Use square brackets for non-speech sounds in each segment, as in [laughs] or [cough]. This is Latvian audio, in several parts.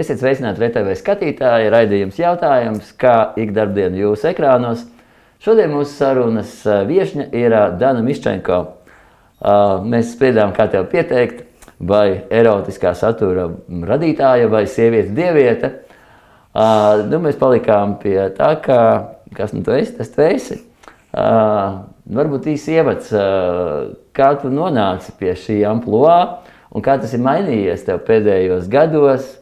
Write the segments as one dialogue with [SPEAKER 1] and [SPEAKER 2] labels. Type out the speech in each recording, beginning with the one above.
[SPEAKER 1] Esiet sveicināti VTV skatītāji, raidījums jautājums, kā ikdarbdienu jūsu ekrānos. Šodien mūsu sarunas viesņa ir Dana Miščenko. Mēs spriedām, kā tev pieteikt, vai erotiskā satura radītāja vai sievietes dieviete. Nu, mēs palikām pie tā, ka kas nu tu esi, tas tu esi. Varbūt īsi ievads, kā tu nonāci pie šī amplitūda un kā tas ir mainījies tev pēdējos gados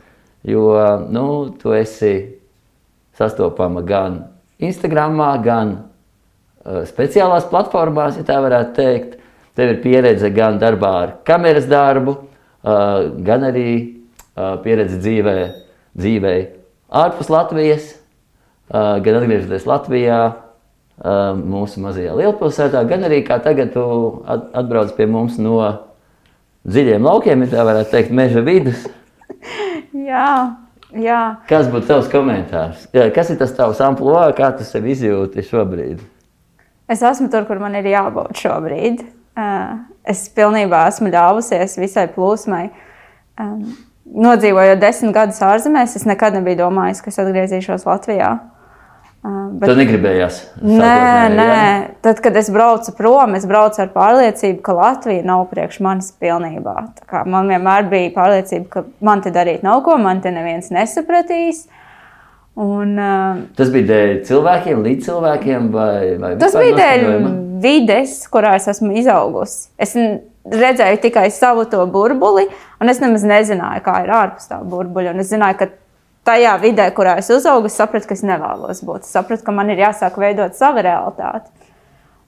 [SPEAKER 1] Jo nu, tu esi sastopama gan Instagram, gan uh, speciālās platformās, ja tā varētu teikt. Tev ir pieredze gan darbā ar kameras darbu, uh, gan arī uh, pieredze dzīvē, dzīvē ārpus Latvijas, uh, gan atgriežoties Latvijā, uh, mūsu mazajā lielpilsētā, gan arī kā tagad tu atbrauc pie mums no dziļiem laukiem, ja tā varētu teikt, meža vidus. [laughs]
[SPEAKER 2] Jā, jā.
[SPEAKER 1] Kas būtu tavs komentārs? Kas ir tas tavs amplitūds, kā tu sevi izjūti šobrīd?
[SPEAKER 2] Es esmu tur, kur man ir jābūt šobrīd. Es pilnībā esmu ļāvusies visai plūsmai. Nodzīvojot desmit gadus ārzemēs, es nekad nebiju domājis, ka es atgriezīšos Latvijā.
[SPEAKER 1] Bet, Tad negribējās.
[SPEAKER 2] Nē, nē. Tad, kad es braucu prom, es braucu ar pārliecību, ka Latvija nav priekš manis pilnībā. Man vienmēr bija pārliecība, ka man te darīt nav ko, man te neviens nesapratīs. Un, uh,
[SPEAKER 1] tas bija dēļ cilvēkiem, līdz cilvēkiem, vai, vai
[SPEAKER 2] tas bija dēļ vides, kurā es esmu izaugusi. Es redzēju tikai savu to burbuli, un es nemaz nezināju, kā ir ārpus tā burbuļa. Es zināju, ka tajā vidē, kurā es uzaugu, es sapratu, ka es nevēlos būt. Es sapratu, ka man ir jāsāk veidot savu realitāti.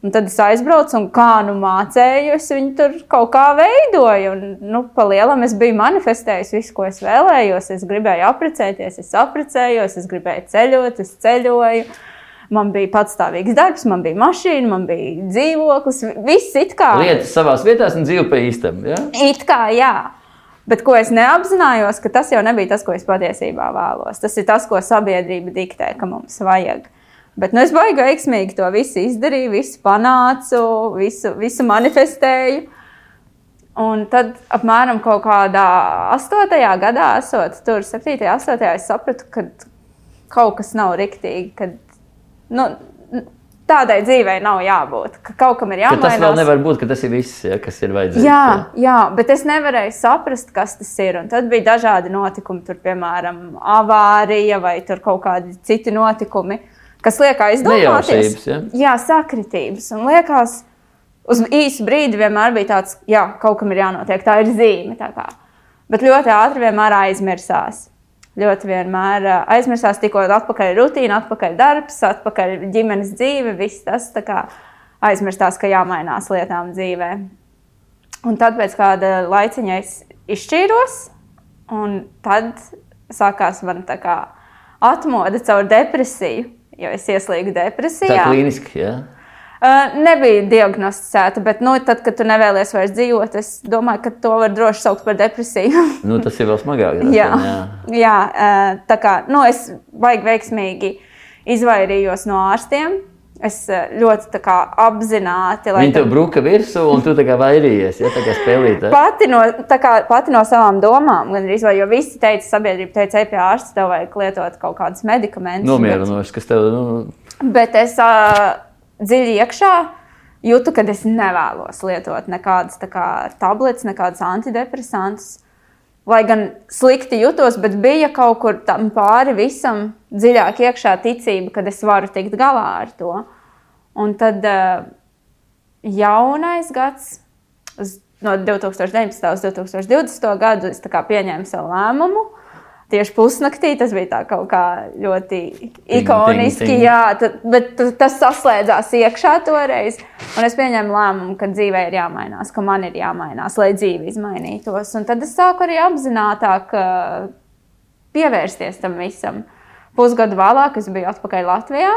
[SPEAKER 2] Un tad es aizbraucu un kā nu mācēju, es viņu tur kaut kā veidoju. Un, nu, pa lielam es biju manifestējis visu, ko es vēlējos. Es gribēju apprecēties, es apprecējos, es gribēju ceļot, es ceļoju. Man bija patstāvīgs darbs, man bija mašīna, man bija dzīvoklis. Viss it kā.
[SPEAKER 1] Lietas savā vietā un dzīvo pa īstam. Ja?
[SPEAKER 2] It kā, jā. Bet ko es neapzinājos, ka tas jau nebija tas, ko es patiesībā vēlos. Tas ir tas, ko sabiedrība diktē, ka mums vajag. Bet nu, es baigi veiksmīgi to visu izdarīju, visu panācu, visu, visu manifestēju. Un tad apmēram kaut kādā astotajā gadā, esot tur, septītajā, astotajā, es sapratu, ka kaut kas nav riktīgi. Kad, nu, tādai dzīvei nav jābūt. Ka kaut kam ir jāmainās.
[SPEAKER 1] Ka tas vēl nevar būt, ka tas ir viss, ja, kas ir vajadzīgs.
[SPEAKER 2] Jā, jā, bet es nevarēju saprast, kas tas ir. Un tad bija dažādi notikumi, tur, piemēram, avārija vai kaut kādi citi notikumi, kas liek aizdomāties.
[SPEAKER 1] Ja?
[SPEAKER 2] Jā, sakritības. Un liekas, uz īsu brīdi vienmēr bija tāds, jā, kaut kam ir jānotiek, tā ir zīme. Bet ļoti ātri vienmēr aizmirsās ļoti vienmēr aizmirsās, tikko atpakaļ rutīna, atpakaļ darbs, atpakaļ ģimenes dzīve, viss tas kā, aizmirstās, ka jāmainās lietām dzīvē. Un tad pēc kāda laiciņa es izšķīros, un tad sākās man tā kā atmoda caur depresiju, jo es ieslīgu depresijā.
[SPEAKER 1] Tā klīniski, jā. Ja?
[SPEAKER 2] Uh, nebija diagnosticēta, bet, nu, tad, kad tu nevēlies vairs dzīvot, es domāju, ka to var droši saukt par depresiju. [laughs]
[SPEAKER 1] nu, tas ir vēl smagāk. [laughs]
[SPEAKER 2] jā, jā. jā uh, tā kā nu, es baigi veiksmīgi izvairījos no ārstiem. Es ļoti kā, apzināti.
[SPEAKER 1] Viņa tev bruka virsū, un tu vairījies, ja tā kā spēlīt. [laughs]
[SPEAKER 2] Pati no, kā, pati no savām domām, gan arī, jo visi teica, sabiedrība teica, ej pie ārsta, tev vajag lietot kaut kādus medikamentus.
[SPEAKER 1] Nomierinošs, kas tev. Nu...
[SPEAKER 2] Bet es. Uh, dziļi iekšā jūtu, ka es nevēlos lietot nekādas kā, tabletes, nekādas antidepresantus. Lai gan slikti jutos, bet bija kaut kur tam pāri visam dziļāk iekšā ticība, ka es varu tikt galā ar to. Un tad uh, jaunais gads, no 2019. līdz 2020. gadu, es pieņēmu savu lēmumu tieši pusnaktī. Tas bija kaut kā ļoti ikoniski, ting, ting. jā, tad, bet tas saslēdzās iekšā toreiz. Un es pieņēmu lēmumu, ka dzīvē ir jāmainās, ka man ir jāmainās, lai dzīve izmainītos. Un tad es sāku arī apzināties, pievērsties tam visam. Pusgadu vēlāk es biju atpakaļ Latvijā.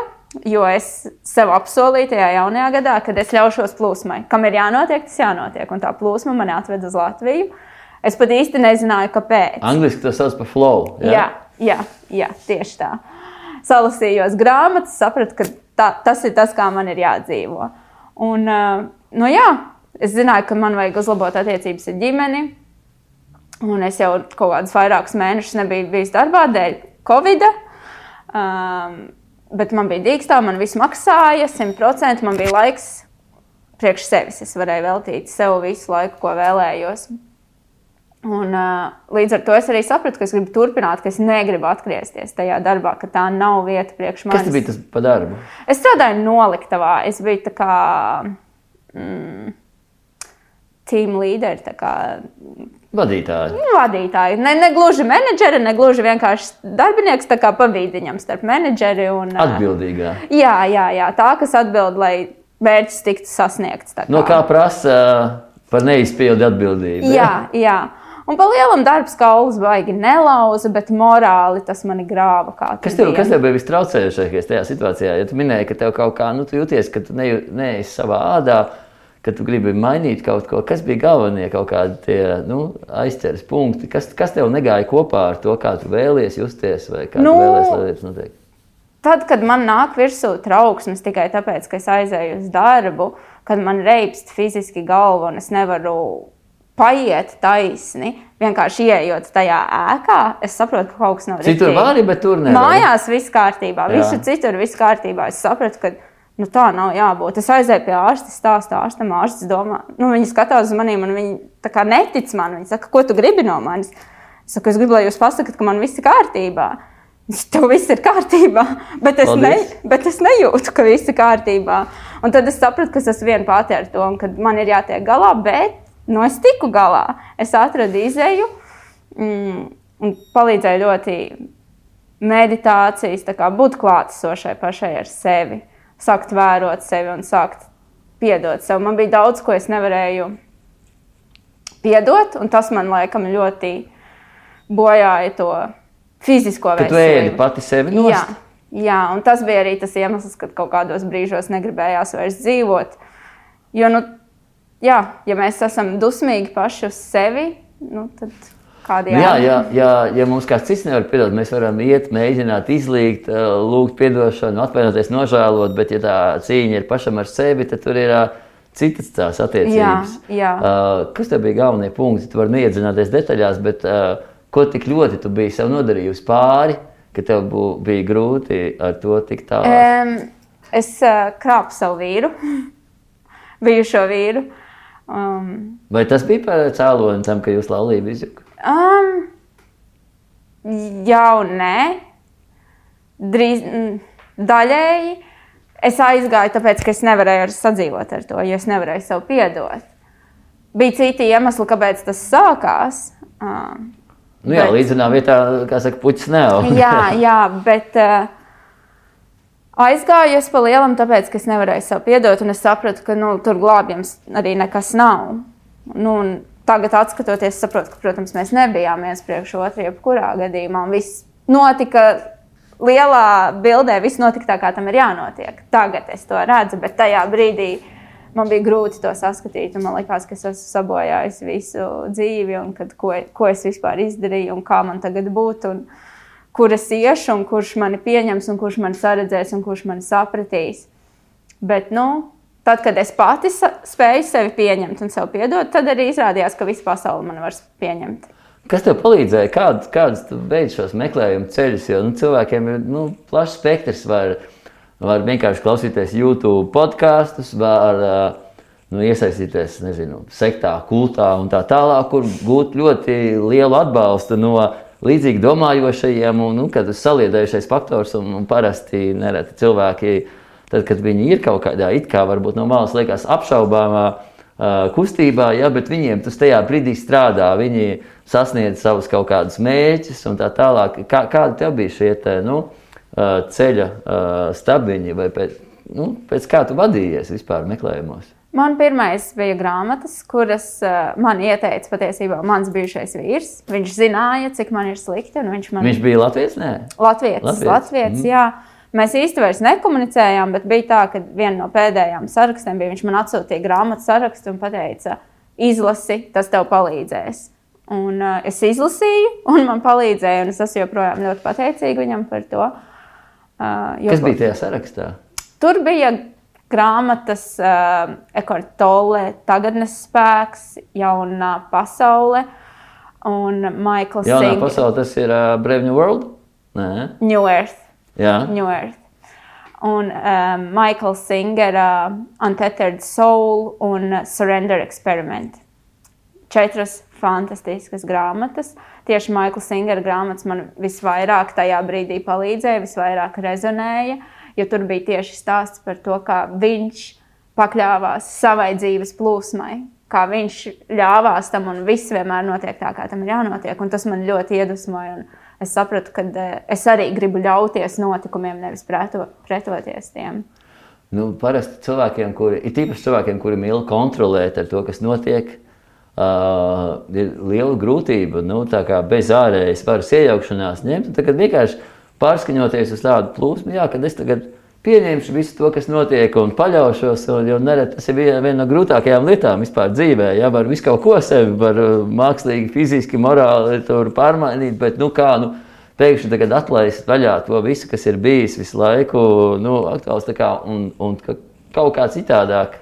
[SPEAKER 2] Jo es sev apsolīju tajā jaunajā gadā, kad es ļaušos plūsmai. Kam ir jānotiek, tas jānotiek. Un tā plūsma mani atved uz Latviju. Uh, Es pat īsti nezināju, kāpēc.
[SPEAKER 1] Angliski tas sauc par flow.
[SPEAKER 2] Jā, jā, jā, jā tieši tā. Salasījos grāmatas, sapratu, ka tā, tas ir tas, kā man ir jādzīvo. Un, uh, nu, jā, es zināju, ka man vajag uzlabot attiecības ar ģimeni. Un es jau kaut kādus vairākus mēnešus nebiju bijis darbā dēļ Covid. Um, bet man bija dīkstā, man viss maksāja, 100%. Man bija laiks priekš sevis. Es varēju veltīt sev visu laiku, ko vēlējos. Un, līdz ar to es arī sapratu, ka es gribu turpināt, ka es negribu atgriezties tajā darbā, ka tā nav vieta priekš manis.
[SPEAKER 1] Kas bija tas par darbu?
[SPEAKER 2] Es strādāju noliktavā. Es biju tā kā mm, team leader. Kā,
[SPEAKER 1] Vadītāji.
[SPEAKER 2] nu, vadītāji. Ne, ne gluži menedžeri, ne gluži vienkārši darbinieks, tā kā pavīdiņam starp menedžeri un
[SPEAKER 1] Atbildīgā.
[SPEAKER 2] Jā, jā, jā, tā, kas atbild, lai mērķis tiktu sasniegts. tā
[SPEAKER 1] No kā prasa par neizpildu atbildību?
[SPEAKER 2] Jā, jā. Un pa lielam darbs kaulas baigi nelauza, bet morāli tas mani grāva.
[SPEAKER 1] Kas tev, kas tev bija vistraucējušākais tajā situācijā? Ja tu minēji, ka tev kaut kā, nu, tu jūties, ka tu neesi savā ādā, ka tu gribi mainīt kaut ko. Kas bija galvenie kaut kādi tie nu, aizķeres punkti? Kas, kas tev negāja kopā ar to, kā tu vēlies justies vai kā
[SPEAKER 2] Nu,
[SPEAKER 1] tu vēlies, lai lietas notiek?
[SPEAKER 2] Tad, kad man nāk virsū trauksmes tikai tāpēc, ka es aizēju uz darbu, kad man reibst fiziski galva un es nevaru paiet taisni, vienkārši ieejot tajā ēkā, es saprotu, ka kaut kas nav
[SPEAKER 1] Citur
[SPEAKER 2] riktīgi.
[SPEAKER 1] vari, bet tur nevar.
[SPEAKER 2] Mājās viss kārtībā, visur citur viss kārtībā. Es sapratu, ka nu, tā nav jābūt. Es aizēju pie ārsta, stāstu ārstam, ārsts domā, nu, viņi skatās uz maniem, un viņi netic man. Viņi saka, ko tu gribi no manis? Es saku, es gribu, lai jūs pasakāt, ka man viss ir kārtībā. [laughs] Tev viss ir kārtībā, bet es, ne, bet es nejūtu, ka viss ir kārtībā. Un tad es sapratu, ka es esmu viena pati ar to, ka man ir jātiek galā, bet nu, es tiku galā. Es atradu izēju mm, un palīdzēju ļoti meditācijas, tā kā būt klātesošai pašai ar sevi, sākt vērot sevi un sākt piedot sev. Man bija daudz, ko es nevarēju piedot, un tas man laikam ļoti bojāja to fizisko
[SPEAKER 1] Ka tu ēdi pati sevi
[SPEAKER 2] Jā,
[SPEAKER 1] nost.
[SPEAKER 2] jā, un tas bija arī tas iemesls, kad kaut kādos brīžos negribējās vairs dzīvot. Jo, nu, jā, ja mēs esam dusmīgi paši uz sevi, nu, tad kādi
[SPEAKER 1] Nu, jā, ja, ja, ja mums kāds cits nevar piedot, mēs varam iet, mēģināt izlīgt, eh, lūgt atdošanu, atvainoties, nožēlot, bet, ja tā cīņa ir pašam ar sevi, tad tur ir eh, citas tās attiecības.
[SPEAKER 2] Jā, jā.
[SPEAKER 1] Eh, Kas tev bija galvenie punkti? Tu vari neiedzināties detaļās, bet eh, ko tik ļoti tu biji sev nodarījusi pāri, ka tev bū, bija grūti ar to tikt tālāk?
[SPEAKER 2] Um, es uh, krāpu savu vīru, [laughs] bijušo vīru. Um,
[SPEAKER 1] Vai tas bija par cēloni tam, ka jūs laulību izjukat?
[SPEAKER 2] um, jā, un nē. Drīz, mm, daļēji es aizgāju, tāpēc, ka es nevarēju ar sadzīvot ar to, jo es nevarēju sev piedot. Bija citi iemesli, kāpēc tas sākās. Um,
[SPEAKER 1] Nu, jā,
[SPEAKER 2] Bet-
[SPEAKER 1] līdzenā vietā, kā saka, puķis nav.
[SPEAKER 2] jā, [laughs] jā, bet uh, aizgāju es pa lielam, tāpēc, ka es nevarēju sev piedot, un es sapratu, ka nu, tur glābjams arī nekas nav. Nu, tagad, skatoties, saprotu, ka, protams, mēs nebijām viens priekš otru, jebkurā gadījumā. Viss notika lielā bildē, viss notika tā, kā tam ir jānotiek. Tagad es to redzu, bet tajā brīdī man bija grūti to saskatīt. un Man liekas, ka es esmu sabojājis visu dzīvi, un kad, ko, ko es vispār izdarīju, un kā man tagad būtu, un kur es iešu, un kurš mani pieņems, un kurš mani saredzēs, un kurš mani sapratīs. Bet, nu, tad, kad es pati spēju sevi pieņemt un sev piedot, tad arī izrādījās, ka visa pasaule man var pieņemt.
[SPEAKER 1] Kas tev palīdzēja? Kād, kādus tu beidz šos meklējumu ceļus? Jo nu, cilvēkiem ir nu, plašs spektrs. Var, var vienkārši klausīties YouTube podkastus, var nu, iesaistīties nezinu, sektā, kultā un tā tālāk, kur gūt ļoti lielu atbalstu no līdzīgi domājošajiem un nu, kad saliedējušais faktors. Un, un parasti nereti cilvēki, tad, kad viņi ir kaut kādā it kā varbūt no malas liekas apšaubāmā uh, kustībā, ja, bet viņiem tas tajā brīdī strādā. Viņi sasniedz savus kaut kādus mērķus un tā tālāk. Kā, kādi tev bija šie te, nu, uh, ceļa uh, stabiņi vai pēc, nu, pēc kā tu vadījies vispār meklējumos?
[SPEAKER 2] Man pirmais bija grāmatas, kuras uh, man ieteica patiesībā mans bijušais vīrs. Viņš zināja, cik man ir slikti. Viņš man
[SPEAKER 1] Viņš bija Latvijas? Nē,
[SPEAKER 2] Latvijas,
[SPEAKER 1] mhm.
[SPEAKER 2] jā. Mēs vairs nekomunicējām, bet bija tā, ka viena no pēdējām sarakstiem bija viņš man atsūtīja grāmatu sarakstu un teica, izlasi, tas tev palīdzēs. Un, uh, es izlasīju, un man palīdzēja, un es esmu joprojām ļoti pateicīga viņam par to. Uh, jo-
[SPEAKER 1] kas bija tajā sarakstā?
[SPEAKER 2] Tur bija grāmatas, uh, Ekortole, tagadnes spēks, jaunā pasaule. un Maikls
[SPEAKER 1] Jaunā
[SPEAKER 2] Singer.
[SPEAKER 1] pasaulē tas ir uh, Brave New World? Nē,
[SPEAKER 2] New Earth.
[SPEAKER 1] jā.
[SPEAKER 2] New Earth. Un um, Maikls Singera uh, Untethered Soul un uh, Surrender Experiment. Četras fantastiskas grāmatas. Tieši Maikls Singera grāmatas man visvairāk tajā brīdī palīdzēja, visvairāk rezonēja, jo tur bija tieši stāsts par to, kā viņš pakļāvās savai dzīves plūsmai, kā viņš ļāvās tam, un viss vienmēr notiek tā, kā tam ir jānotiek. Un tas man ļoti iedvesmoja. Es sapratu, ka eh, es arī gribu ļauties notikumiem, nevis preto, pretoties tiem.
[SPEAKER 1] Nu, parasti cilvēkiem, kuri ir tīpaši cilvēkiem, kuri mīl kontrolēt to, kas notiek, uh, ir liela grūtība nu, bez ārējas varas iejaukšanās ņemt. Tad vienkārši pārskaņoties uz tādu plūsmu, jā, kad es tagad pieņemšu visu to, kas notiek, un paļaušos. Un, jo nereti tas ir viena, viena no grūtākajām lietām vispār dzīvē. Jā, var visu kaut ko sevi, var uh, mākslīgi, fiziski, morāli pārmainīt, bet nu kā. Nu, Pēkšņi tagad atlaist vaļā to visu, kas ir bijis visu laiku, nu, aktuāls kā, un, un ka kaut kā citādāk.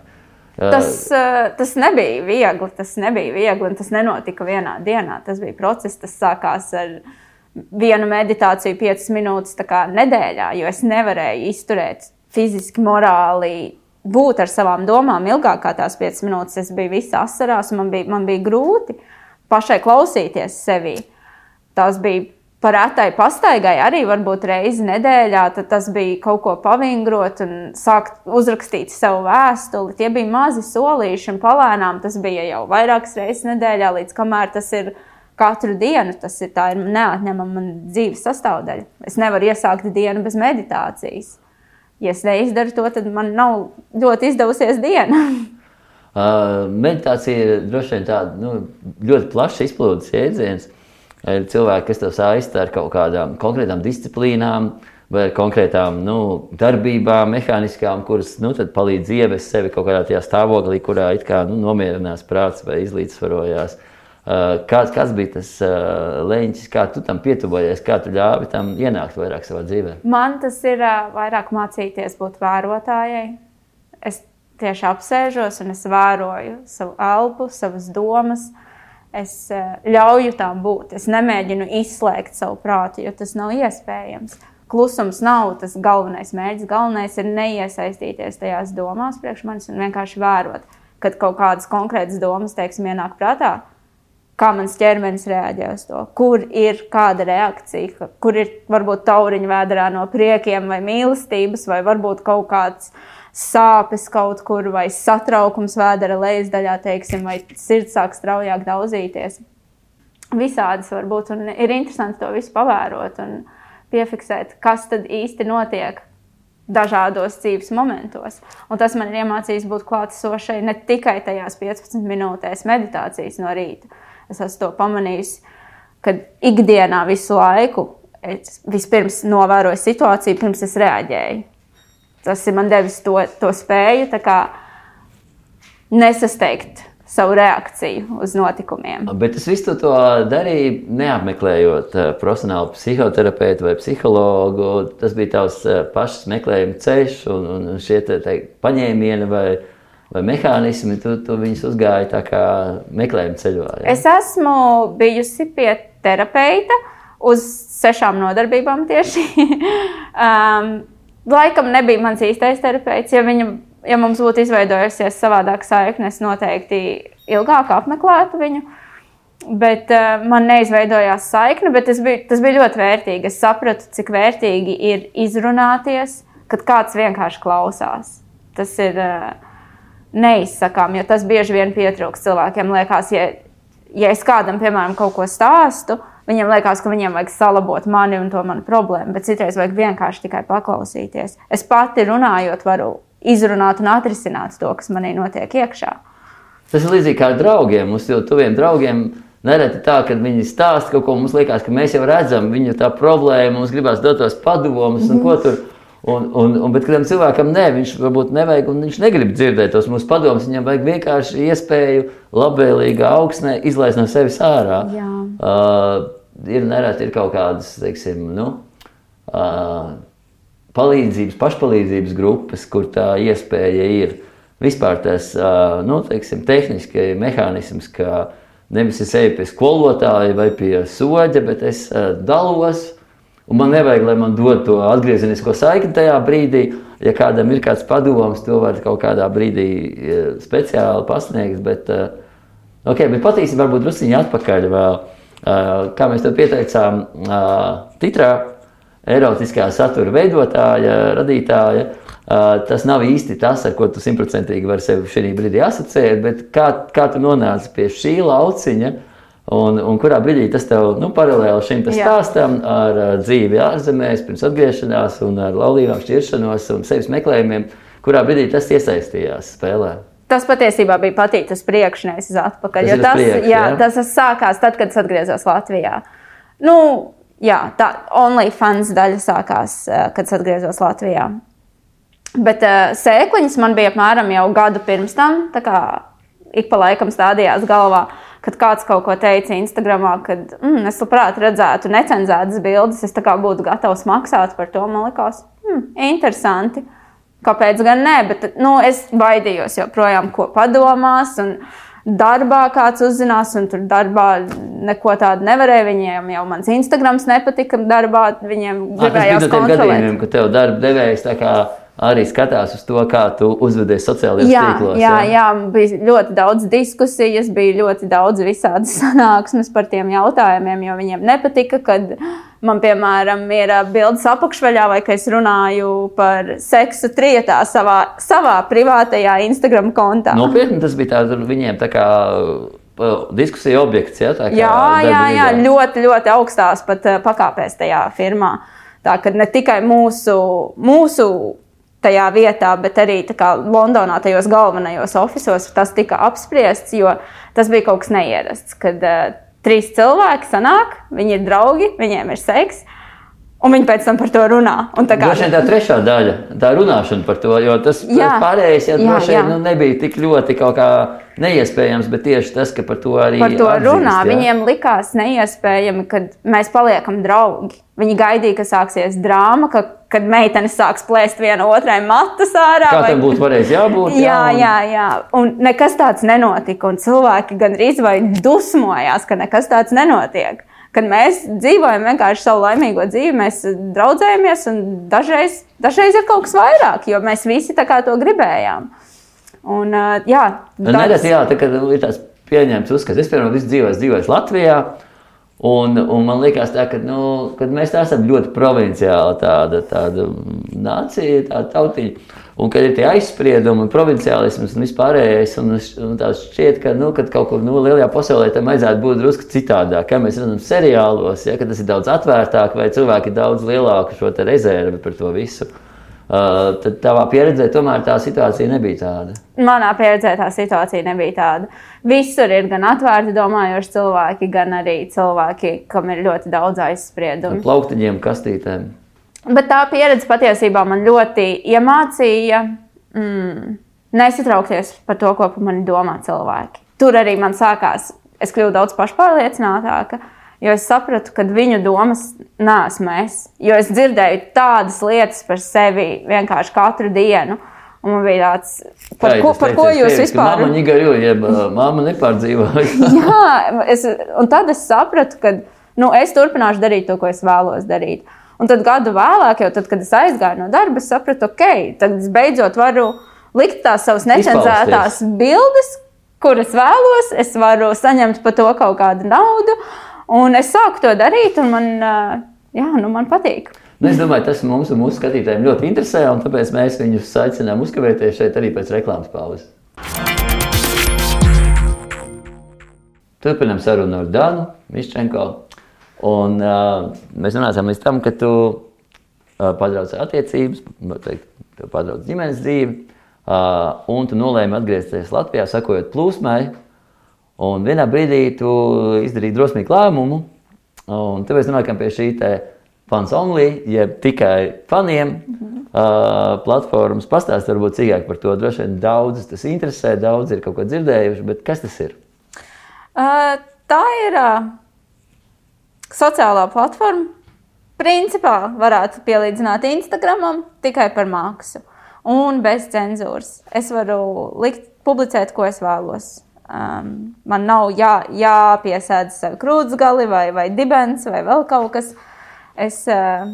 [SPEAKER 1] Uh,
[SPEAKER 2] Tas, uh, tas nebija viegli. Tas nebija viegli, un tas nenotika vienā dienā. Tas bija process, tas sākās ar vienu meditāciju, piecas minūtes nedēļā, jo es nevarēju izturēt fiziski, morāli. Būt ar savām domām ilgāk kā tās piecas minūtes, es biju visā asarās, un man bija, man bija grūti pašai klausīties sevi. Tas bija par rētai pastaigai arī varbūt reizi nedēļā, tad tas bija kaut ko pavingrot un sākt uzrakstīt savu vēstuli. Tie bija mazi solīši un palēnām tas bija jau vairākas reizes nedēļā, līdz kamēr tas ir katru dienu. Tas ir, ir neatņemama dzīves sastāvdaļa. Es nevaru iesākt dienu bez meditācijas. Ja es neizdaru to, tad man nav ļoti izdevusies diena. [laughs]
[SPEAKER 1] Uh, meditācija ir droši vien tāda nu, ļoti plaša izplūdes jēdziens. Ir cilvēki, kas to saista ar kaut kādām konkrētām disciplīnām, vai konkrētām nu, darbībām, mehāniskām, kuras nu, palīdz ievest sevi kaut kādā stāvoklī, kurā it kā nu, nomierinās prāts vai izlīdzsvarojās. Uh, kāds, kāds bija tas uh, leņķis, kā tu tam pietuvojies, kā tu ļāvi tam ienākt vairāk savā dzīvē?
[SPEAKER 2] Man tas ir uh, vairāk mācīties būt vērotājai. Es tieši apsēžos un es vēroju savu elpu, savas domas. Es ļauju tām būt. Es nemēģinu izslēgt savu prātu, jo tas nav iespējams. Klusums nav tas galvenais mērķis. Galvenais ir neiesaistīties tajās domās priekš manis un vienkārši vērot, kad kaut kādas konkrētas domas, teiksim, ienāk prātā. Kā mans ķermenis reaģē uz to, kur ir kāda reakcija, kur ir varbūt tauriņa vēdā no priekiem vai mīlestības, vai varbūt kaut kāds sāpes kaut kur, vai satraukums vēdera lejas daļā, teiksim, vai sirds sāk straujāk daudzīties. Visādas var būt, un ir interesanti to visu pavērot un piefiksēt, kas tad īsti notiek dažādos dzīves momentos. Un tas man ir iemācījis būt klātesošai ne tikai tajās 15 minūtēs meditācijas no rīta. Es esmu to pamanījis, ka ikdienā visu laiku es vispirms novēroju situāciju, pirms es reaģēju. Tas ir man devis to, to spēju nesasteigt savu reakciju uz notikumiem.
[SPEAKER 1] Bet es visu to darīju, neapmeklējot eh, profesionālu psihoterapeitu vai psihologu. Tas bija tavs eh, pašs meklējuma ceļš, un, un šie te, te, paņēmieni vai, vai mehānismi, tu, tu viņus uzgāji tā kā meklējuma ceļā. Ja?
[SPEAKER 2] Es esmu bijusi pie terapeita uz sešām nodarbībām tieši. [laughs] um, laikam nebija mans īstais terapeits. Ja, viņa, ja mums būtu izveidojusies savādāka saikne, es noteikti ilgāk apmeklētu viņu. Bet uh, man neizveidojās saikne, bet bija, tas bija ļoti vērtīgi. Es sapratu, cik vērtīgi ir izrunāties, kad kāds vienkārši klausās. Tas ir uh, neizsakām, jo tas bieži vien pietrūkst cilvēkiem. Liekas, ja, ja es kādam, piemēram, kaut ko stāstu, Viņam liekas, ka viņiem vajag salabot mani un to manu problēmu, bet citreiz vajag vienkārši tikai paklausīties. Es pati runājot, varu izrunāt un atrisināt to, kas manī notiek iekšā.
[SPEAKER 1] Tas ir līdzīgi kā ar draugiem. Mums jau tuviem draugiem nereti tā, ka viņi stāsta kaut ko, mums liekas, ka mēs jau redzam viņu tā problēmu, mums gribās dot tos padomus un ko tur. Un, un, un, bet kādam cilvēkam nē, viņš varbūt nevajag, un viņš negrib dzirdēt tos mūsu padomus. Viņam vajag vienkārši iespēju labvēlīgā augsnē izlaist no sevis ārā. Jā. Uh, ir nereti ir kaut kādas, teiksim, nu, uh, palīdzības, pašpalīdzības grupas, kur tā iespēja ir. Vispār tas uh, nu, teiksim, tehniski mehānisms, ka nevis es eju pie skolotāja vai pie soļa, bet es uh, dalos. Un man nevajag, lai man dod to atgriezenisko saikni tajā brīdī. Ja kādam ir kāds padoms, to var kaut kādā brīdī uh, speciāli pasniegt. Bet, uh, okay, bet patiesībā varbūt druskuļi atpakaļ. Vēl, uh, kā mēs to pieteicām, uh, titrā erotiskā satura veidotāja, radītāja. Uh, tas nav īsti tas, ar ko tu simtprocentīgi vari sevi šī brīdī asociēt, bet kā, kā tu nonāci pie šī lauciņa, un, un kurā brīdī tas tev nu, paralēli šim stāstam ar uh, dzīvi ārzemēs, pirms atgriešanās, un ar laulībām šķiršanos un sevis meklējumiem, kurā brīdī tas iesaistījās spēlē.
[SPEAKER 2] Tas patiesībā bija patīk, tas priekšnieks atpakaļ. Tas, tas, priekš, jā, jā? tas sākās tad, kad es atgriezos Latvijā. Nu, jā, tā OnlyFans daļa sākās, kad es atgriezos Latvijā. Bet uh, sēkliņas man bija apmēram jau gadu pirms tam. Ik pa laikam stādījās galvā, kad kāds kaut ko teica Instagramā, kad mm, es labprāt redzētu necenzētas bildes. Es būtu gatavs maksāt par to. Man liekas, mm, interesanti. Kāpēc gan ne? Bet nu, es baidījos joprojām, ko padomās. Un, Darbā kāds uzzinās, un tur darbā neko tādu nevarēja. Viņiem jau mans Instagrams nepatika. Darbā viņiem gribējās kontrolēt.
[SPEAKER 1] Gadījumiem, ka tev darba devējs tā kā arī skatās uz to, kā tu uzvedies sociālajos
[SPEAKER 2] jā,
[SPEAKER 1] tīklos.
[SPEAKER 2] Jā, jā, jā, bija ļoti daudz diskusijas, bija ļoti daudz visādas [laughs] sanāksmes par tiem jautājumiem, jo viņiem nepatika, kad man, piemēram, ir bildes apakšveļā, vai ka es runāju par seksu trietā savā, savā privātajā Instagram kontā.
[SPEAKER 1] Nopietni tas bija tāds viņiem tā kā diskusija objekts. Ja,
[SPEAKER 2] jā, jā, jā, ļoti, ļoti augstās pat pakāpēs tajā firmā. Tā ka ne tikai mūsu, mūsu tajā vietā, bet arī kā, Londonā, tajos galvenajos oficiālos, tas tika apspriests, jo tas bija kaut kas neierasts. Kad uh, trīs cilvēki sanāk, viņi ir draugi, viņiem ir seks. Un viņi pēc tam par to runā.
[SPEAKER 1] Tā kā tā trešā daļa, tā runāšana par to, jo tas jā, pārējais ja, jā, jā. Nu, nebija tik ļoti kaut kā neiespējams, bet tieši tas, ka par to arī
[SPEAKER 2] par to atzīst, runā. Jā. Viņiem likās neiespējami, kad mēs paliekam draugi. Viņi gaidīja, ka sāksies drāma, ka, kad meitenes sāks plēst viena otrai matus ārā.
[SPEAKER 1] Kā vai... būtu varējis jābūt?
[SPEAKER 2] Jā, jā, un... jā, jā. Un nekas tāds nenotika. Un cilvēki gandrīz vai dusmojās, ka nekas tāds nenotiek. Kad mēs dzīvojam vienkārši savu laimīgo dzīvi, mēs draudzējamies, un dažreiz, dažreiz ir kaut kas vairāk, jo mēs visi tā kā to gribējām. Un, jā,
[SPEAKER 1] tāds... Nereti, jā, tā, ir tāds pieņemts uzskats. Es, piemēram, visu dzīvoju Latvijā. Un, un man liekas, tā, ka nu, mēs esam ļoti provinciāli tāda, tāda nācija, tāda tautiņa. Un kad ir tie aizspriedumi, un provinciālisms un vispārējais, un, un tā šķiet, ka nu, kaut kur nu, lielajā pasaulē tam vajadzētu būt drusku citādāk. Kā mēs redzam seriālos, ja, tas ir daudz atvērtāk, vai cilvēki ir daudz lielāku šo rezervi par to visu. Uh, tad tavā pieredzē tomēr tā situācija nebija tāda.
[SPEAKER 2] Manā pieredzē tā situācija nebija tāda. Visur ir gan atvērti domājoši cilvēki, gan arī cilvēki, kam ir ļoti daudz aizspriedumu.
[SPEAKER 1] Plauktiņiem, kastītēm.
[SPEAKER 2] Bet tā pieredze patiesībā man ļoti iemācīja mm, nesatraukties par to, ko par mani domā cilvēki. Tur arī man sākās, es kļuvu daudz pašpārliecinātāka. Jo es sapratu, ka viņu domas nesmu es. Jo es dzirdēju tādas lietas par sevi vienkārši katru dienu. Un man bija tāds, par, ko, par ko jūs vispār
[SPEAKER 1] runājat? Māma Nigaru, jeb māma nepārdzīvoja. [laughs]
[SPEAKER 2] Jā, es, un tad es sapratu, ka nu, es turpināšu darīt to, ko es vēlos darīt. Un tad gadu vēlāk, jau tad, kad es aizgāju no darba, es sapratu, ok, tad es beidzot varu likt tās savas necenzētās bildes, kuras vēlos. Es varu saņemt par to kaut kādu naudu. Un es sāku to darīt, un man, jā, nu, man patīk.
[SPEAKER 1] Nu, es domāju, tas mums un mūsu skatītājiem ļoti interesē, un tāpēc mēs viņus aicinām uzkavēties šeit arī pēc reklāmas pauzes. Turpinām sarunu ar Dānu Miščenko. Un, uh, mēs nonācām līdz tam, ka tu uh, padraudz attiecības, teikt, padraudz ģimenes dzīvi, uh, un tu nolēmi atgriezties Latvijā, sakojot plūsmai. Un vienā brīdī tu izdarīji drosmīgu lēmumu, un tāpēc nonākam pie šī fans only, jeb tikai faniem mm -hmm. uh, platformas. Pastāst varbūt cīkāk par to. Droši vien daudzus tas interesē, daudz ir kaut ko dzirdējuši, bet kas tas ir?
[SPEAKER 2] Uh, tā ir uh, sociālā platforma. Principā varētu pielīdzināt Instagramam tikai par mākslu un bez cenzūras. Es varu likt, publicēt, ko es vēlos Um, man nav jā, jāpiesēdz sev krūtsgali vai, vai dibens vai vēl kaut kas. Es, uh,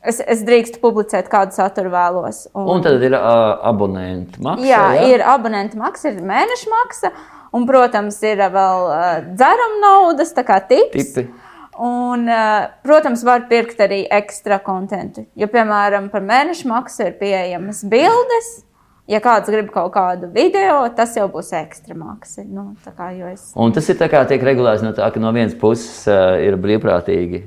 [SPEAKER 2] es, es drīkstu publicēt, kādu saturu vēlos.
[SPEAKER 1] Un, un tad ir uh, abonenta maksa.
[SPEAKER 2] Jā, jā, ir abonenta maksa, ir mēneša maksa. Un, protams, ir vēl uh, dzerama naudas, tā kā tips. Tipi. Un, uh, protams, var pirkt arī ekstra kontentu. Jo, piemēram, par mēneša maksu ir pieejamas bildes. Ja kāds grib kaut kādu video, tas jau būs ekstra maksa. Nu, kā, es...
[SPEAKER 1] Un tas ir tā kā tiek regulēts no tā, ka no vienas puses uh, ir brīvprātīgi.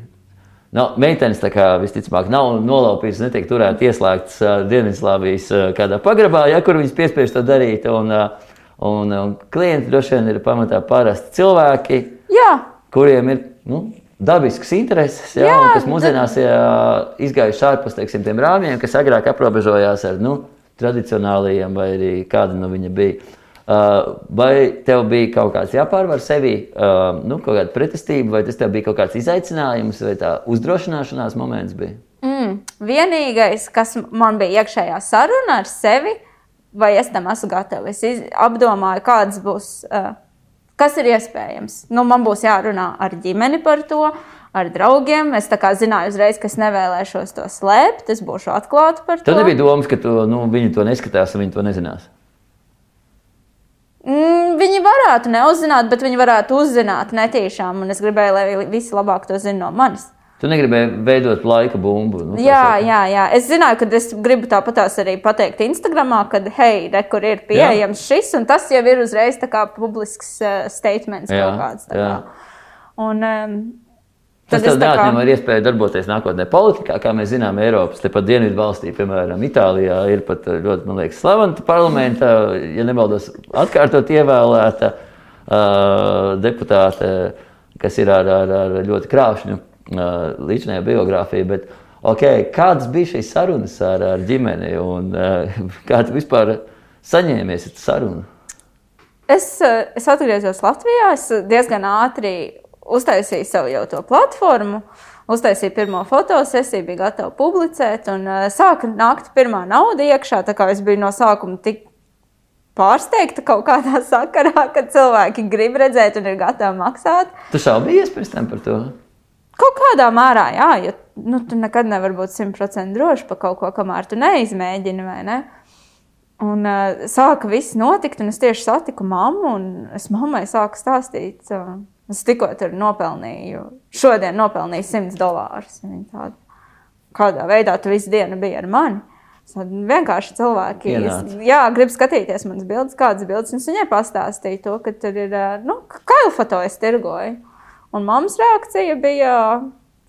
[SPEAKER 1] No, meitenes tā kā visticamāk nav nolaupītas, netiek turētas ieslēgtas uh, Dienvidslāvijas uh, kādā pagrabā, ja kur viņas piespiež to darīt. Un, uh, un, un klienti droši vien ir pamatā parasti cilvēki,
[SPEAKER 2] Jā.
[SPEAKER 1] kuriem ir nu, dabisks intereses, jā, jā, kas mūsdienās ir izgājuši ārpus teiksim, tiem rāmjiem, kas agrāk aprobežojās ar. Nu, tradicionālajiem, vai arī kāda no viņa bija. Uh, vai tev bija kaut kāds jāpārvar sevi, uh, nu, kaut kāda pretestība, vai tas tev bija kaut kāds izaicinājums, vai tā uzdrošināšanās moments bija?
[SPEAKER 2] Mm, vienīgais, kas man bija iekšējā saruna ar sevi, vai es tam esmu gatava. Es iz, apdomāju, kāds būs, uh, kas ir iespējams. Nu, man būs jārunā ar ģimeni par to, ar draugiem. Es zināju, uzreiz, ka es nevēlēšos to slēpt. Es būšu atklāta par to.
[SPEAKER 1] Tad nebija domas, ka tu, nu, viņi to neskatās un viņi to nezinās.
[SPEAKER 2] Mm, viņi varētu neuzzināt, bet viņi varētu uzzināt netīšām. Es gribēju, lai visi labāk to zinātu no manis.
[SPEAKER 1] Tu negribēji veidot laika bumbu. Nu,
[SPEAKER 2] jā, jā, jā. Es zināju, ka es gribu tāpatās arī pateikt Instagram, ka, hei, re, kur ir pieejams jā. šis, un tas jau ir uzreiz publisks uh, statements jā, kaut kāds. Kā. Un, um,
[SPEAKER 1] Tas tev neatņem kā... iespēju darboties nākotnē politikā, kā mēs zinām, Eiropas, tepat Dienvidu valstī, piemēram, Itālijā, ir pat ļoti, man liekas, slavena parlamenta, ja nemaldos, atkārtot ievēlēta uh, deputāte, kas ir ar, ar, ar ļoti krāšņu uh, līdzinējo biogrāfiju. Bet, okay, kādas bija šīs sarunas ar, ar ģimeni un uh, [laughs] kā tu vispār saņēmies ar sarunu?
[SPEAKER 2] Es, es atgriezos Latvijā, es diezgan ātri uztaisīju savu jau to platformu, uztaisīju pirmo fotosesiju, bija gatava publicēt, un uh, sāka nākt pirmā nauda iekšā. Tā kā es biju no sākuma tik pārsteigta kaut kādā [laughs] sakarā, ka cilvēki grib redzēt un ir gatavi maksāt.
[SPEAKER 1] Tu šaubies pēc tam par to?
[SPEAKER 2] Kaut kādā mērā, jā, jo nu, tu nekad nevari būt simtprocentīgi drošs par kaut ko, kamēr tu neizmēģini, vai ne? Un uh, sāka viss notikt, un es tieši satiku mammu, un es mammai sāku stāstīt. Uh, Es tikko tur nopelnīju, šodien nopelnīju 100 dolārus. Tāda, kādā veidā tu visu dienu biji ar mani? Tad vienkārši cilvēki
[SPEAKER 1] Ienāc.
[SPEAKER 2] jā, grib skatīties manas bildes, kādas bildes. Es viņai pastāstīju to, ka tur ir nu, kailu foto, es tirgoju. Un mammas reakcija bija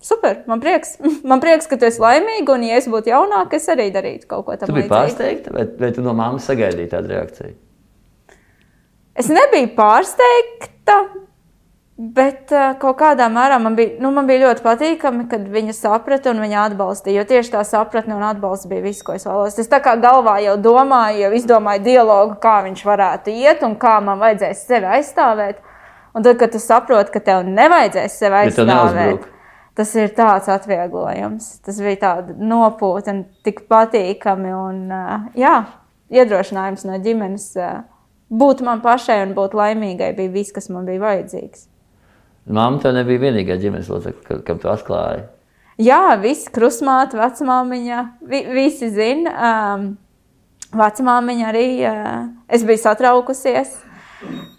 [SPEAKER 2] super. Man prieks, [laughs] man prieks, ka tu esi laimīga. Un, ja es būtu jaunāka, es arī darītu kaut ko tādu.
[SPEAKER 1] Tu biji pārsteigta, vai, vai tu no mammas sagaidīji tādu reakciju?
[SPEAKER 2] Es nebiju pārsteigta, Bet uh, kaut kādā mērā man bija, nu, man bija ļoti patīkami, kad viņa saprata un viņa atbalstīja. Jo tieši tā sapratne un atbalsts bija viss, ko es vēlos. Es tā kā galvā jau domāju, jau izdomāju dialogu, kā viņš varētu iet un kā man vajadzēs sevi aizstāvēt. Un tad, kad tu saproti, ka tev nevajadzēs sevi aizstāvēt, tas ir tāds atvieglojums. Tas bija tāds nopūta un tik patīkami. Un, uh, jā, iedrošinājums no ģimenes uh, būt man pašai un būt laimīgai bija viss, kas man bija vajadzīgs.
[SPEAKER 1] Māma tev nebija vienīgā ģimenes locekle, kam tu atklāji.
[SPEAKER 2] Jā, visi krusmāte, vecmāmiņa, vi, visi zina. Um, vecmāmiņa arī, uh, es biju satraukusies,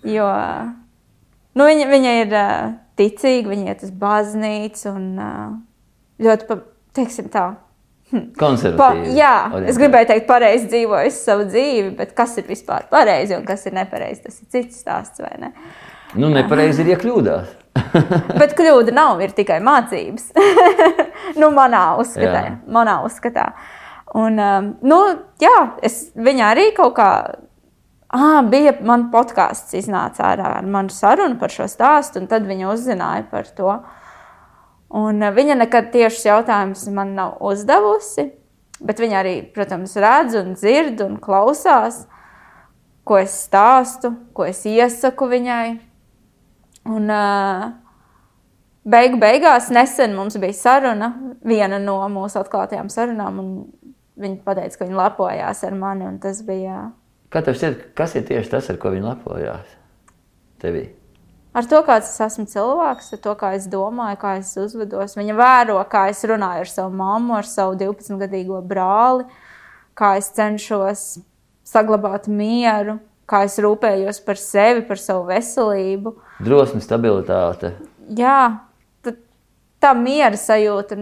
[SPEAKER 2] jo nu, viņa, viņa ir uh, ticīga, viņa iet uz baznīcu un uh, ļoti, pa, teiksim tā,
[SPEAKER 1] hm. Konservatīvi.
[SPEAKER 2] Pa, jā, orientēti. es gribēju teikt, pareizi dzīvoju savu dzīvi, bet kas ir vispār pareizi un kas ir nepareizi, tas ir cits stāsts, ne?
[SPEAKER 1] Nu, nepareizi ir, ja kļūdās. [laughs]
[SPEAKER 2] Bet kļūda nav, ir tikai mācības. [laughs] nu, manā uzskatā. Jā. Manā uzskatā. Un, um, nu, jā, es viņā arī kaut kā. Ah, bija man podkāsts, iznāca ārā ar manu sarunu par šo stāstu, un tad viņa uzzināja par to. Un uh, viņa nekad tiešus jautājumus man nav uzdevusi, bet viņa arī, protams, redz un dzird un klausās, ko es stāstu, ko es iesaku viņai. Un, beigu beigās nesen mums bija saruna, viena no mūsu atklātajām sarunām, un viņa teica, ka viņa lepojās ar mani. Tas bija.
[SPEAKER 1] Kā tev šķiet, kas ir tieši tas, ar ko viņa lepojās? tevī?
[SPEAKER 2] Ar to, kāds es esmu cilvēks, ar to, kā es domāju, kā es uzvedos. Viņa vēro, kā es runāju ar savu mammu, ar savu 12-gadīgo brāli, kā es cenšos saglabāt mieru, kā es rūpējos par sevi, par savu veselību.
[SPEAKER 1] Drosme, stabilitāte.
[SPEAKER 2] Jā, tā miera sajūta.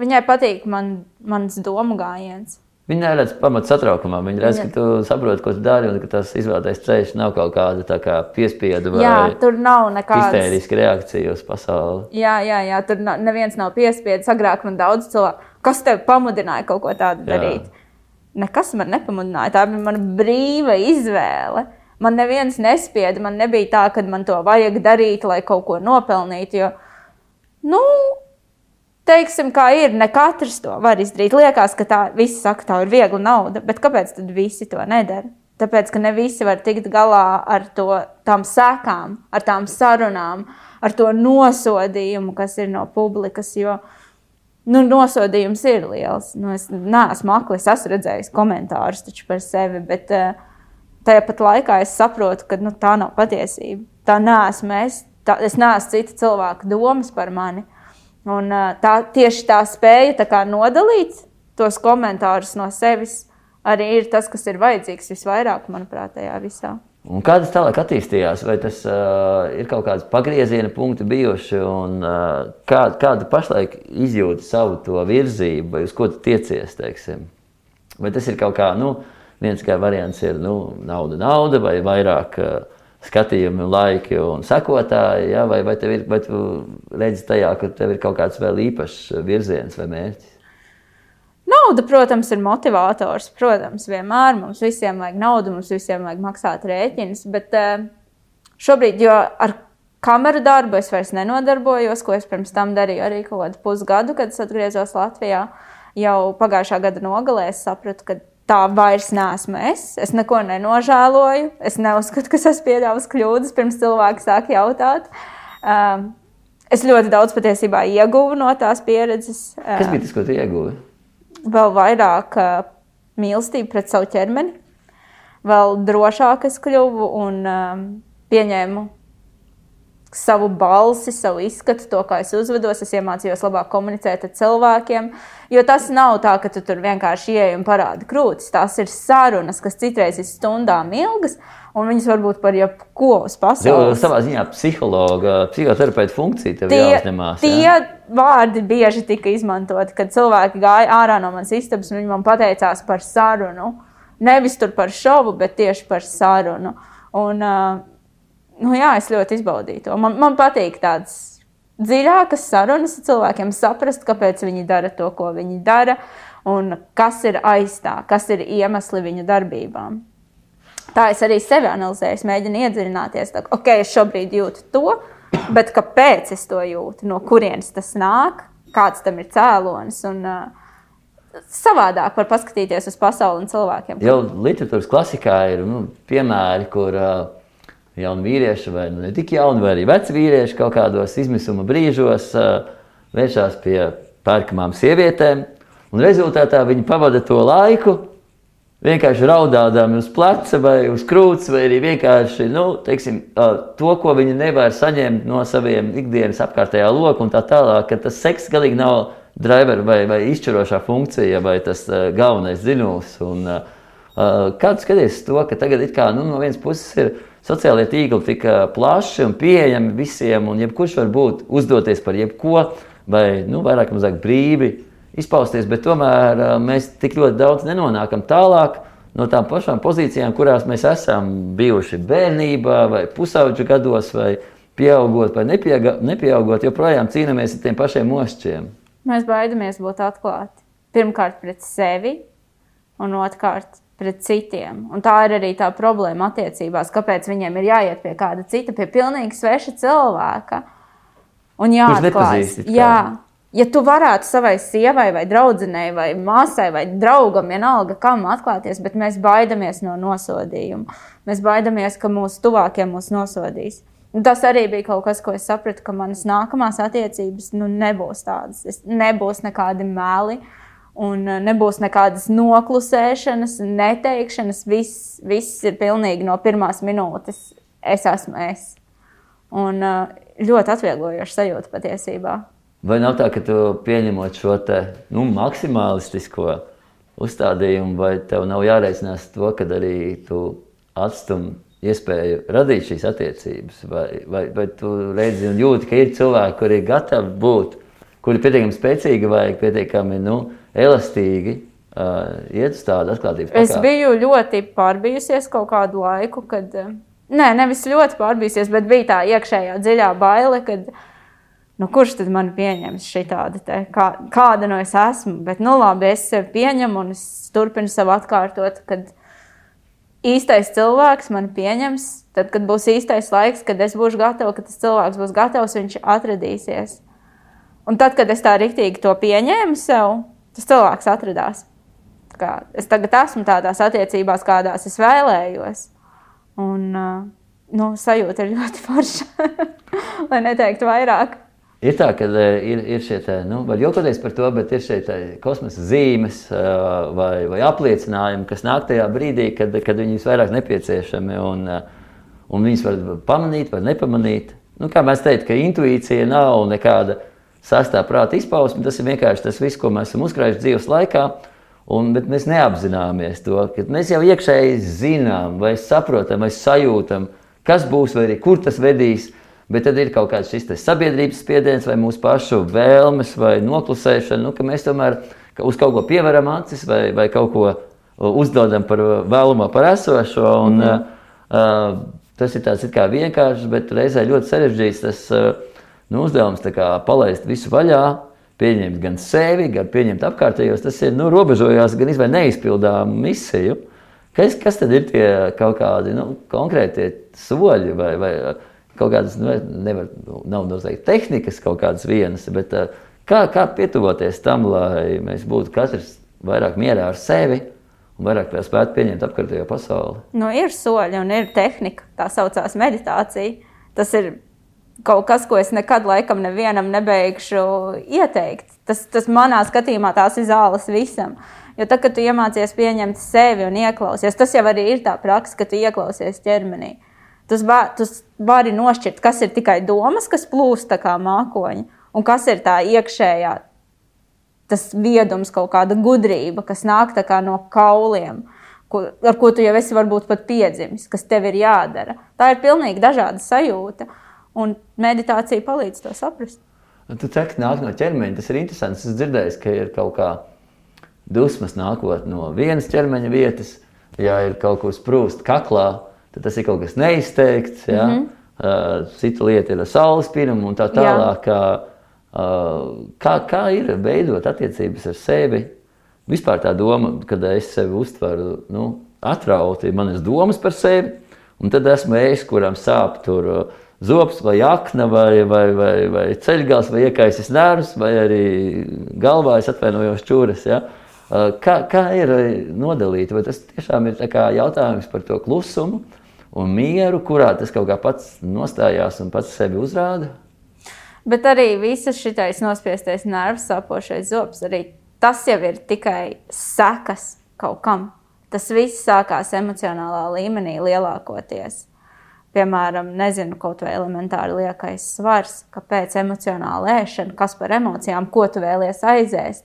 [SPEAKER 2] Viņai patīk man, mans domu gājiens.
[SPEAKER 1] Viņa neredz pamatu satraukumā. Viņa redz, ka tu saproti, ko tu dari, un ka tas izvēlētais ceļš nav kaut kāda kā piespiedu vai
[SPEAKER 2] jā, tur nav nekādas
[SPEAKER 1] histēriska reakcija uz pasauli.
[SPEAKER 2] Jā, jā, jā tur nav, neviens nav piespiedu. Agrāk man daudz cilvēku, kas tev pamudināja kaut ko tādu jā. darīt. Nekas man nepamudināja. Tā bija mana brīva izvēle. Man neviens nespieda. Man nebija tā, ka man to vajag darīt, lai kaut ko nopelnītu. Jo, nu, teiksim, kā ir, ne katrs to var izdarīt. Liekas, ka tā visi saka, tā ir viegla nauda, bet kāpēc tad visi to nedara? Tāpēc, ka ne visi var tikt galā ar to, tām sekām, ar tām sarunām, ar to nosodījumu, kas ir no publikas. Jo nu, nosodījums ir liels. Nu, es neesmu aklis, esmu redzējis komentārus par sevi, bet uh, tajā pat laikā es saprotu, ka nu, tā nav patiesība. Tā neesmu es. Tā, es neesmu cita cilvēka domas par mani. Un, tā, tieši tā spēja tā nodalīt tos komentārus no sevis arī ir tas, kas ir vajadzīgs visvairāk, manuprāt, tajā visā.
[SPEAKER 1] Un kā tas tālāk attīstījās? Vai tas uh, ir kaut kāds pagrieziena punkti bijuši, un uh, kā, kāda pašlaik izjūta savu to virzību, vai uz ko tu tiecies? Teiksim? Vai tas ir kaut kā, nu, viens kā variants ir nu, nauda, nauda, vai vairāk uh, skatījumi, laiki un sekotāji, ja? vai, vai, ir, vai tu redzi tajā, ka tev ir kaut kāds vēl īpašs virziens vai mērķis?
[SPEAKER 2] Nauda, protams, ir motivators. Protams, vienmēr mums visiem vajag naudu, mums visiem vajag maksāt rēķinus. Bet eh, šobrīd, jo ar kameru darbu es vairs nenodarbojos, ko es pirms tam darīju arī kaut kādu pusgadu, kad es atgriezos Latvijā. Jau pagājušā gada nogalē es sapratu, ka tā vairs neesmu es. Es neko nenožēloju. Es neuzskatu, ka esmu pieļāvis kļūdas, pirms cilvēki sāk jautāt. Um, es ļoti daudz patiesībā ieguvu no tās pieredzes.
[SPEAKER 1] Kas bija tas, ko tu ieguvi?
[SPEAKER 2] Vēl vairāk uh, mīlestību pret savu ķermeni, vēl drošāk es kļuvu un um, pieņēmu savu balsi, savu izskatu, to, kā es uzvedos. Es iemācījos labāk komunicēt ar cilvēkiem. Jo tas nav tā, ka tu tur vienkārši ieej un parādi krūtis. Tās ir sarunas, kas citreiz ir stundām ilgas. Un viņas var būt par jebko uz pasaules.
[SPEAKER 1] Jo savā ziņā psihologa, psihoterapeita funkcija tev
[SPEAKER 2] tie,
[SPEAKER 1] jāuzņemās.
[SPEAKER 2] Tie jā? vārdi bieži tika izmantoti, kad cilvēki gāja ārā no manas istabas un viņi man pateicās par sarunu. Nevis tur par šovu, bet tieši par sarunu. Un, uh, nu, jā, es ļoti izbaudīju to. Man, man patīk tādas dziļākas sarunas ar cilvēkiem, saprast, kāpēc viņi dara to, ko viņi dara, un kas ir aiz tā, kas ir iemesli viņu darbībām. Tā es arī sevi analizēju, mēģinu iedziļināties, tā, ok, es šobrīd jūtu to, bet kāpēc es to jūtu, no kurienes tas nāk, kāds tam ir cēlonis. Un, uh, savādāk var paskatīties uz pasauli un cilvēkiem.
[SPEAKER 1] Jau literatūras klasikā ir nu, piemēri, kur uh, jauni vīrieši, vai nu, ne tik jauni, vai arī veci vīrieši kaut kādos izmisuma brīžos uh, vēršas pie pērkamām sievietēm. Un rezultātā viņi pavada to laiku vienkārši raudādami uz pleca vai uz krūts, vai arī vienkārši nu, teiksim, to, ko viņi nevar saņemt no saviem ikdienas apkārtējā loka un tā tālāk, ka tas seks galīgi nav driver vai, vai izšķirošā funkcija vai tas uh, galvenais dziļums. Un, uh, kā tu skaties to, ka tagad kā nu, no vienas puses ir sociālie tīkli tik plaši un pieejami visiem, un jebkurš var būt uzdoties par jebko, vai nu, vairāk vai mazāk brīvi izpausties, bet tomēr mēs tik ļoti daudz nenonākam tālāk no tām pašām pozīcijām, kurās mēs esam bijuši bērnībā, vai pusauģu gados, vai pieaugot, vai nepieaugot, joprojām cīnāmies ar tiem pašiem mošķiem.
[SPEAKER 2] Mēs baidamies būt atklāti. Pirmkārt, pret sevi, un otrkārt, pret citiem. Un tā ir arī tā problēma attiecībās, kāpēc viņiem ir jāiet pie kāda cita, pie pilnīgi sveša cilvēka. Un jāatklājas. Jā, ja tu varētu savai sievai, vai draudzenei, vai māsai, vai draugam, vienalga, kam atklāties, bet mēs baidamies no nosodījuma. Mēs baidamies, ka mūsu tuvākie mūs nosodīs. Un tas arī bija kaut kas, ko es sapratu, ka manas nākamās attiecības nu, nebūs tādas. Es nebūs nekādi meli. Uh, Un uh, nebūs nekādas noklusēšanas, neteikšanas. Viss, viss ir pilnīgi no pirmās minūtes. Es esmu es. Un ļoti atvieglojoša sajūta patiesībā.
[SPEAKER 1] Vai nav tā, ka tu pieņemot šo te, nu, maksimālistisko uzstādījumu, vai tev nav jāreicinās to, ka arī tu atstum iespēju radīt šīs attiecības, vai, vai, vai tu redzi un jūti, ka ir cilvēki, kuri ir gatavi būt, kuri ir pietiekami spēcīgi vai pietiekami nu, elastīgi. Uh, iet uz tādu atklātību.
[SPEAKER 2] Es biju ļoti pārbijusies kaut kādu laiku, kad, nē, nevis ļoti pārbijusies, bet bija tā iekšējā dziļā baile, kad, nu, kurš tad man pieņems šī tāda, te, kā, kāda no es esmu. Bet, nu, labi, es sevi pieņemu un es turpinu sev atkārtot, kad, uh, īstais cilvēks mani pieņems, tad, kad būs īstais laiks, kad es būšu gatava, kad tas cilvēks būs gatavs, viņš atradīsies. Un tad, kad es tā rīktīgi to pieņēmu sev, tas cilvēks atradās. Kā, es tagad esmu tādās attiecībās, kādās es vēlējos. Un nu, sajūta ir ļoti forša, [laughs] lai neteiktu vairāk.
[SPEAKER 1] Ir tā, ka e, ir, ir šie tā, nu, var jokoties par to, bet ir šie kosmosa zīmes e, vai, vai apliecinājumi, kas nāk tajā brīdī, kad, kad viņas vairāk nepieciešami un, e, un viņas var pamanīt, var nepamanīt. Nu, kā mēs teiktu, ka intuīcija nav nekāda sastāvā prāta izpausme, tas ir vienkārši tas viss, ko mēs esam uzkrājuši dzīves laikā. Un, bet mēs neapzināmies to, ka mēs jau iekšēji zinām, vai saprotam, vai sajūtam, kas būs, vai arī kur tas vedīs. Bet tad ir kaut kāds šis sabiedrības spiediens, vai mūsu pašu vēlmes, vai noklusēšana, nu, ka mēs tomēr uz kaut ko pievaram acis, vai, vai kaut ko uzdodam par vēlamo, par esošo. Un, mm. uh, tas ir tāds kā vienkāršs, bet reizē ļoti sarežģīts tas uh, nu, uzdevums palaist visu vaļā. Pieņemt gan sevi, gan pieņemt apkārtējos. Tas ir nu, robežojās gan izvēlēt neizpildāmu misiju. Kas, kas tad ir tie kaut kādi nu, konkrēti soļi vai, vai kaut kādas, nu, nevar, nav noteikti tehnikas kaut kādas vienas, bet uh, kā, kā pietuvoties tam, lai mēs būtu katrs vairāk mierā ar sevi un vairāk spētu pieņemt apkārtējo pasauli?
[SPEAKER 2] Nu, ir soļi un ir tehnika, tā saucās meditācija. Tas ir kaut kas, ko es nekad laikam nevienam nebeigšu ieteikt. Tas, tas manā skatījumā tās ir zāles visam. Jo tad, kad tu iemācies pieņemt sevi un ieklausies, tas jau arī ir tā praksa, ka tu ieklausies ķermenī. Tu vari nošķirt, kas ir tikai domas, kas plūst kā mākoņi, un kas ir tā iekšējā, tas viedums, kaut kāda gudrība, kas nāk no kauliem, ko, ar ko tu jau esi varbūt pat piedzimis, kas tev ir jādara. Tā ir pilnīgi dažāda sajūta, un meditācija palīdz to saprast.
[SPEAKER 1] Tu teici, nāk no ķermeņa. Tas ir interesanti. Es dzirdēju, ka ir kaut kā dusmas nākot no vienas ķermeņa vietas, ja ir kaut kur sprūst kaklā tad tas ir kaut kas neizteikts. Ja? Mm -hmm. Uh, cita lieta ir saules pirmā un tā tālāk. Kā, uh, kā, kā ir veidot attiecības ar sevi? Vispār tā doma, kad es sevi uztveru nu, atrauti, manas domas par sevi, un tad esmu es, kuram sāp tur. Uh, Zops vai akna, vai, vai, vai, vai ceļgals, vai iekaisis nervs, vai arī galvā es atvainojos čūras. Ja? Kā, kā ir nodalīta? Vai tas tiešām ir jautājums par to klusumu, un mieru, kurā tas kaut kā pats nostājās un pats sevi uzrāda.
[SPEAKER 2] Bet arī visas šis nospiestais nervs, sāpošais zobs, arī tas jau ir tikai sekas kaut kam. Tas viss sākās emocionālā līmenī lielākoties. Piemēram, nezinu, kaut vai elementāri liekais svars, kāpēc emocionāla ēšana, kas par emocijām, ko tu vēlies aizēst.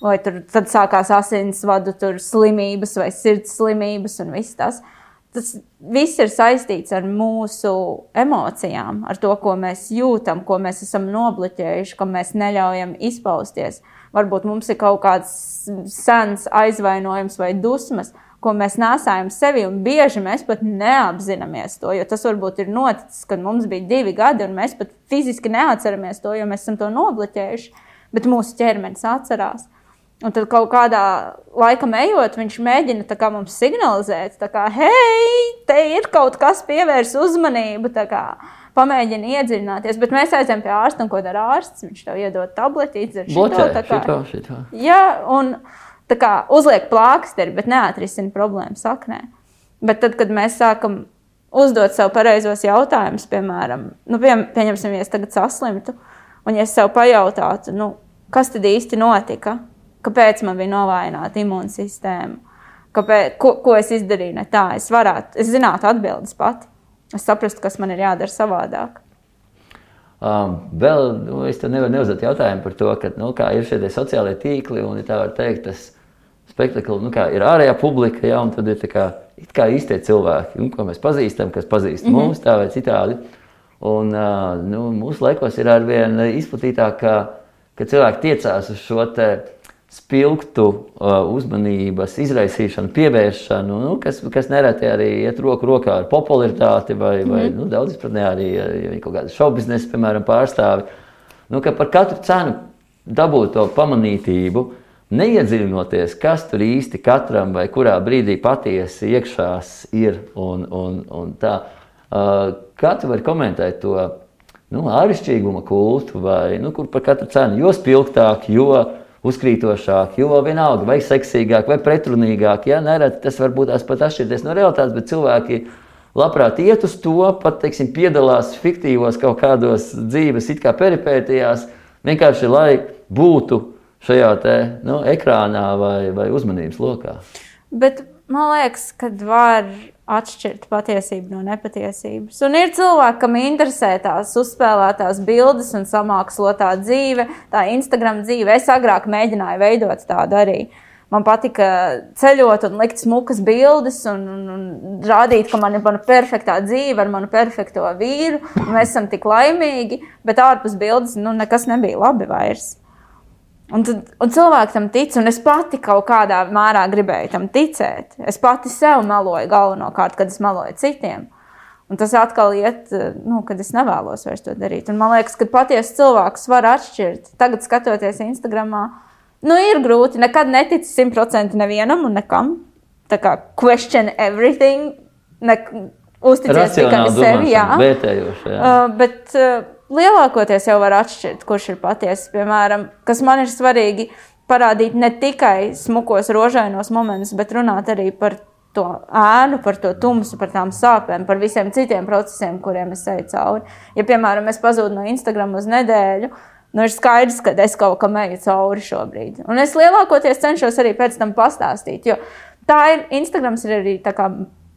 [SPEAKER 2] Vai tur sākās asinsvadu slimības vai sirds slimības un viss tas. Uh, tas viss ir saistīts ar mūsu emocijām, ar to, ko mēs jūtam, ko mēs esam nobloķējuši, ko mēs neļaujam izpausties. Varbūt mums ir kaut kāds sens aizvainojums vai dusmas, ko mēs nesājam sevi, un bieži mēs pat neapzināmies to. Jo tas varbūt ir noticis, kad mums bija divi gadi, un mēs pat fiziski neatceramies to, jo mēs esam to nobloķējuši, bet mūsu ķermenis atcerās. Un tad kaut kādā laikā ejot, viņš mēģina mums signalizēt, ka, hei, te ir kaut kas pievērs uzmanību, kā, pamēģina iedziļināties. Bet mēs aizējām pie ārsta, un ko dara ārsts? Viņš tev iedod tabletīti,
[SPEAKER 1] ar šito, tā kā, šito, šito.
[SPEAKER 2] Jā, un tā kā uzliek plāksteri, bet neatrisina problēmu saknē. Bet tad, kad mēs sākam uzdot sev pareizos jautājumus, piemēram, nu, pie, pieņemsim, ja es tagad saslimtu, un ja es sev pajautātu, nu, kas tad īsti notika? Kāpēc man bija novājināta imūnsistēma, kāpēc, ko, ko es izdarīju ne tā. Es varētu, es zinātu atbildes pati. Es saprastu, kas man ir jādara savādāk.
[SPEAKER 1] Um, vēl nu, es nevaru neuzdot jautājumu par to, ka, nu, ir šie sociālie tīkli un, ja tā var teikt, tas spektakls, nu, kā ir ārējā publika, ja, un tad ir kā, kā īstie cilvēki, un, ko mēs pazīstam, kas pazīst mm -hmm. mūs tā vai citādi. Un, uh, nu, mūsu laikos ir arvien izplatītāk, ka, ka cilvēki tiecās uz šo te spilgtu uh, uzmanības izraisīšanu, pievēršanu, nu, kas, kas nereti arī iet roku rokā ar popularitāti vai, vai mm -hmm. nu, daudz izpratnē arī ja kaut kāda šaubiznesa, piemēram, pārstāvi. Nu, ka par katru cenu dabūt to pamanītību, neiedziļinoties, kas tur īsti katram vai kurā brīdī patiesi iekšās ir un, un, un tā. Uh, kā tu vari komentēt to nu, āršķirīguma kultu vai nu, kur par katru cenu, jo spilgtāk, jo uzkrītošāk, jo vienalga, vai seksīgāk, vai pretrunīgāk. Ja? Nereti tas var būt pat atšķirties no realitātes, bet cilvēki labprāt iet uz to, pat teiksim, piedalās fiktīvos kaut kādos dzīves peripētījās, vienkārši lai būtu šajā te, nu, ekrānā vai, vai uzmanības lokā.
[SPEAKER 2] Bet man liekas, ka var atšķirt patiesību no nepatiesības. Un ir cilvēki, kam interesē tās uzspēlētās bildes un samākslotā dzīve, tā Instagram dzīve. Es agrāk mēģināju veidot tādu arī. Man patika ceļot un likt smukas bildes un, un, un rādīt, ka man ir mana perfektā dzīve ar manu perfekto vīru. Mēs esam tik laimīgi, bet ārpus bildes nu, nekas nebija labi vairs. Un, tad, un cilvēki tam tic, un es pati kaut kādā mērā gribēju tam ticēt. Es pati sev meloju galvenokārt, kad es meloju citiem. Un tas atkal iet, nu, kad es nevēlos vairs to darīt. Un man liekas, ka patiesi cilvēks var atšķirt. Tagad, skatoties Instagram, nu, ir grūti. Nekad netici simtprocentīgi nevienam un nekam. Tā kā question everything, ne, uzticēt tikai sev. Jā,
[SPEAKER 1] vērtējoši. Jā.
[SPEAKER 2] Uh, bet, uh, lielākoties jau var atšķirt, kurš ir patiesa. Piemēram, kas man ir svarīgi parādīt ne tikai smukos, rožainos momentus, bet runāt arī par to ēnu, par to tumsu, par tām sāpēm, par visiem citiem procesiem, kuriem es eju cauri. Ja, piemēram, es pazudu no Instagram uz nedēļu, nu ir skaidrs, ka es kaut kam eju cauri šobrīd. Un es lielākoties cenšos arī pēc tam pastāstīt, jo tā ir Instagrams ir arī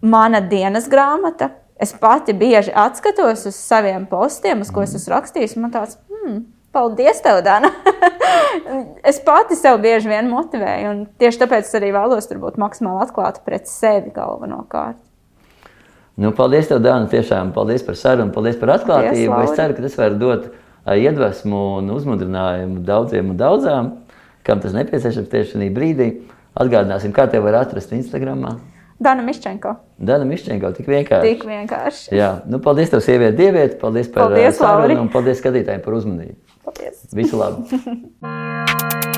[SPEAKER 2] mana dienas grāmata es pati bieži atskatos uz saviem postiem, uz ko es esmu rakstījis. Man tāds, hmm, paldies, tev, Dana. [laughs] es pati sev bieži vien motivēju, un tieši tāpēc es arī vēlos būt maksimāli atklāta pret sevi galvenokārt.
[SPEAKER 1] Nu, paldies, tev, Dana. Tiešām paldies par sarunu, paldies par atklātību. Paldies, es ceru, ka tas var dot iedvesmu un uzmundrinājumu daudziem un daudzām, kam tas nepieciešams tieši šajā brīdī. Atgādināsim, kā te var atrast Instagram.
[SPEAKER 2] Dana Miščenko.
[SPEAKER 1] Dana Miščenko, tik vienkārši.
[SPEAKER 2] Tik vienkārši.
[SPEAKER 1] Jā, nu, paldies tev, sieviete, dieviete. Paldies par paldies, sarunu un paldies skatītājiem par uzmanību.
[SPEAKER 2] Paldies.
[SPEAKER 1] Visu labu! [laughs]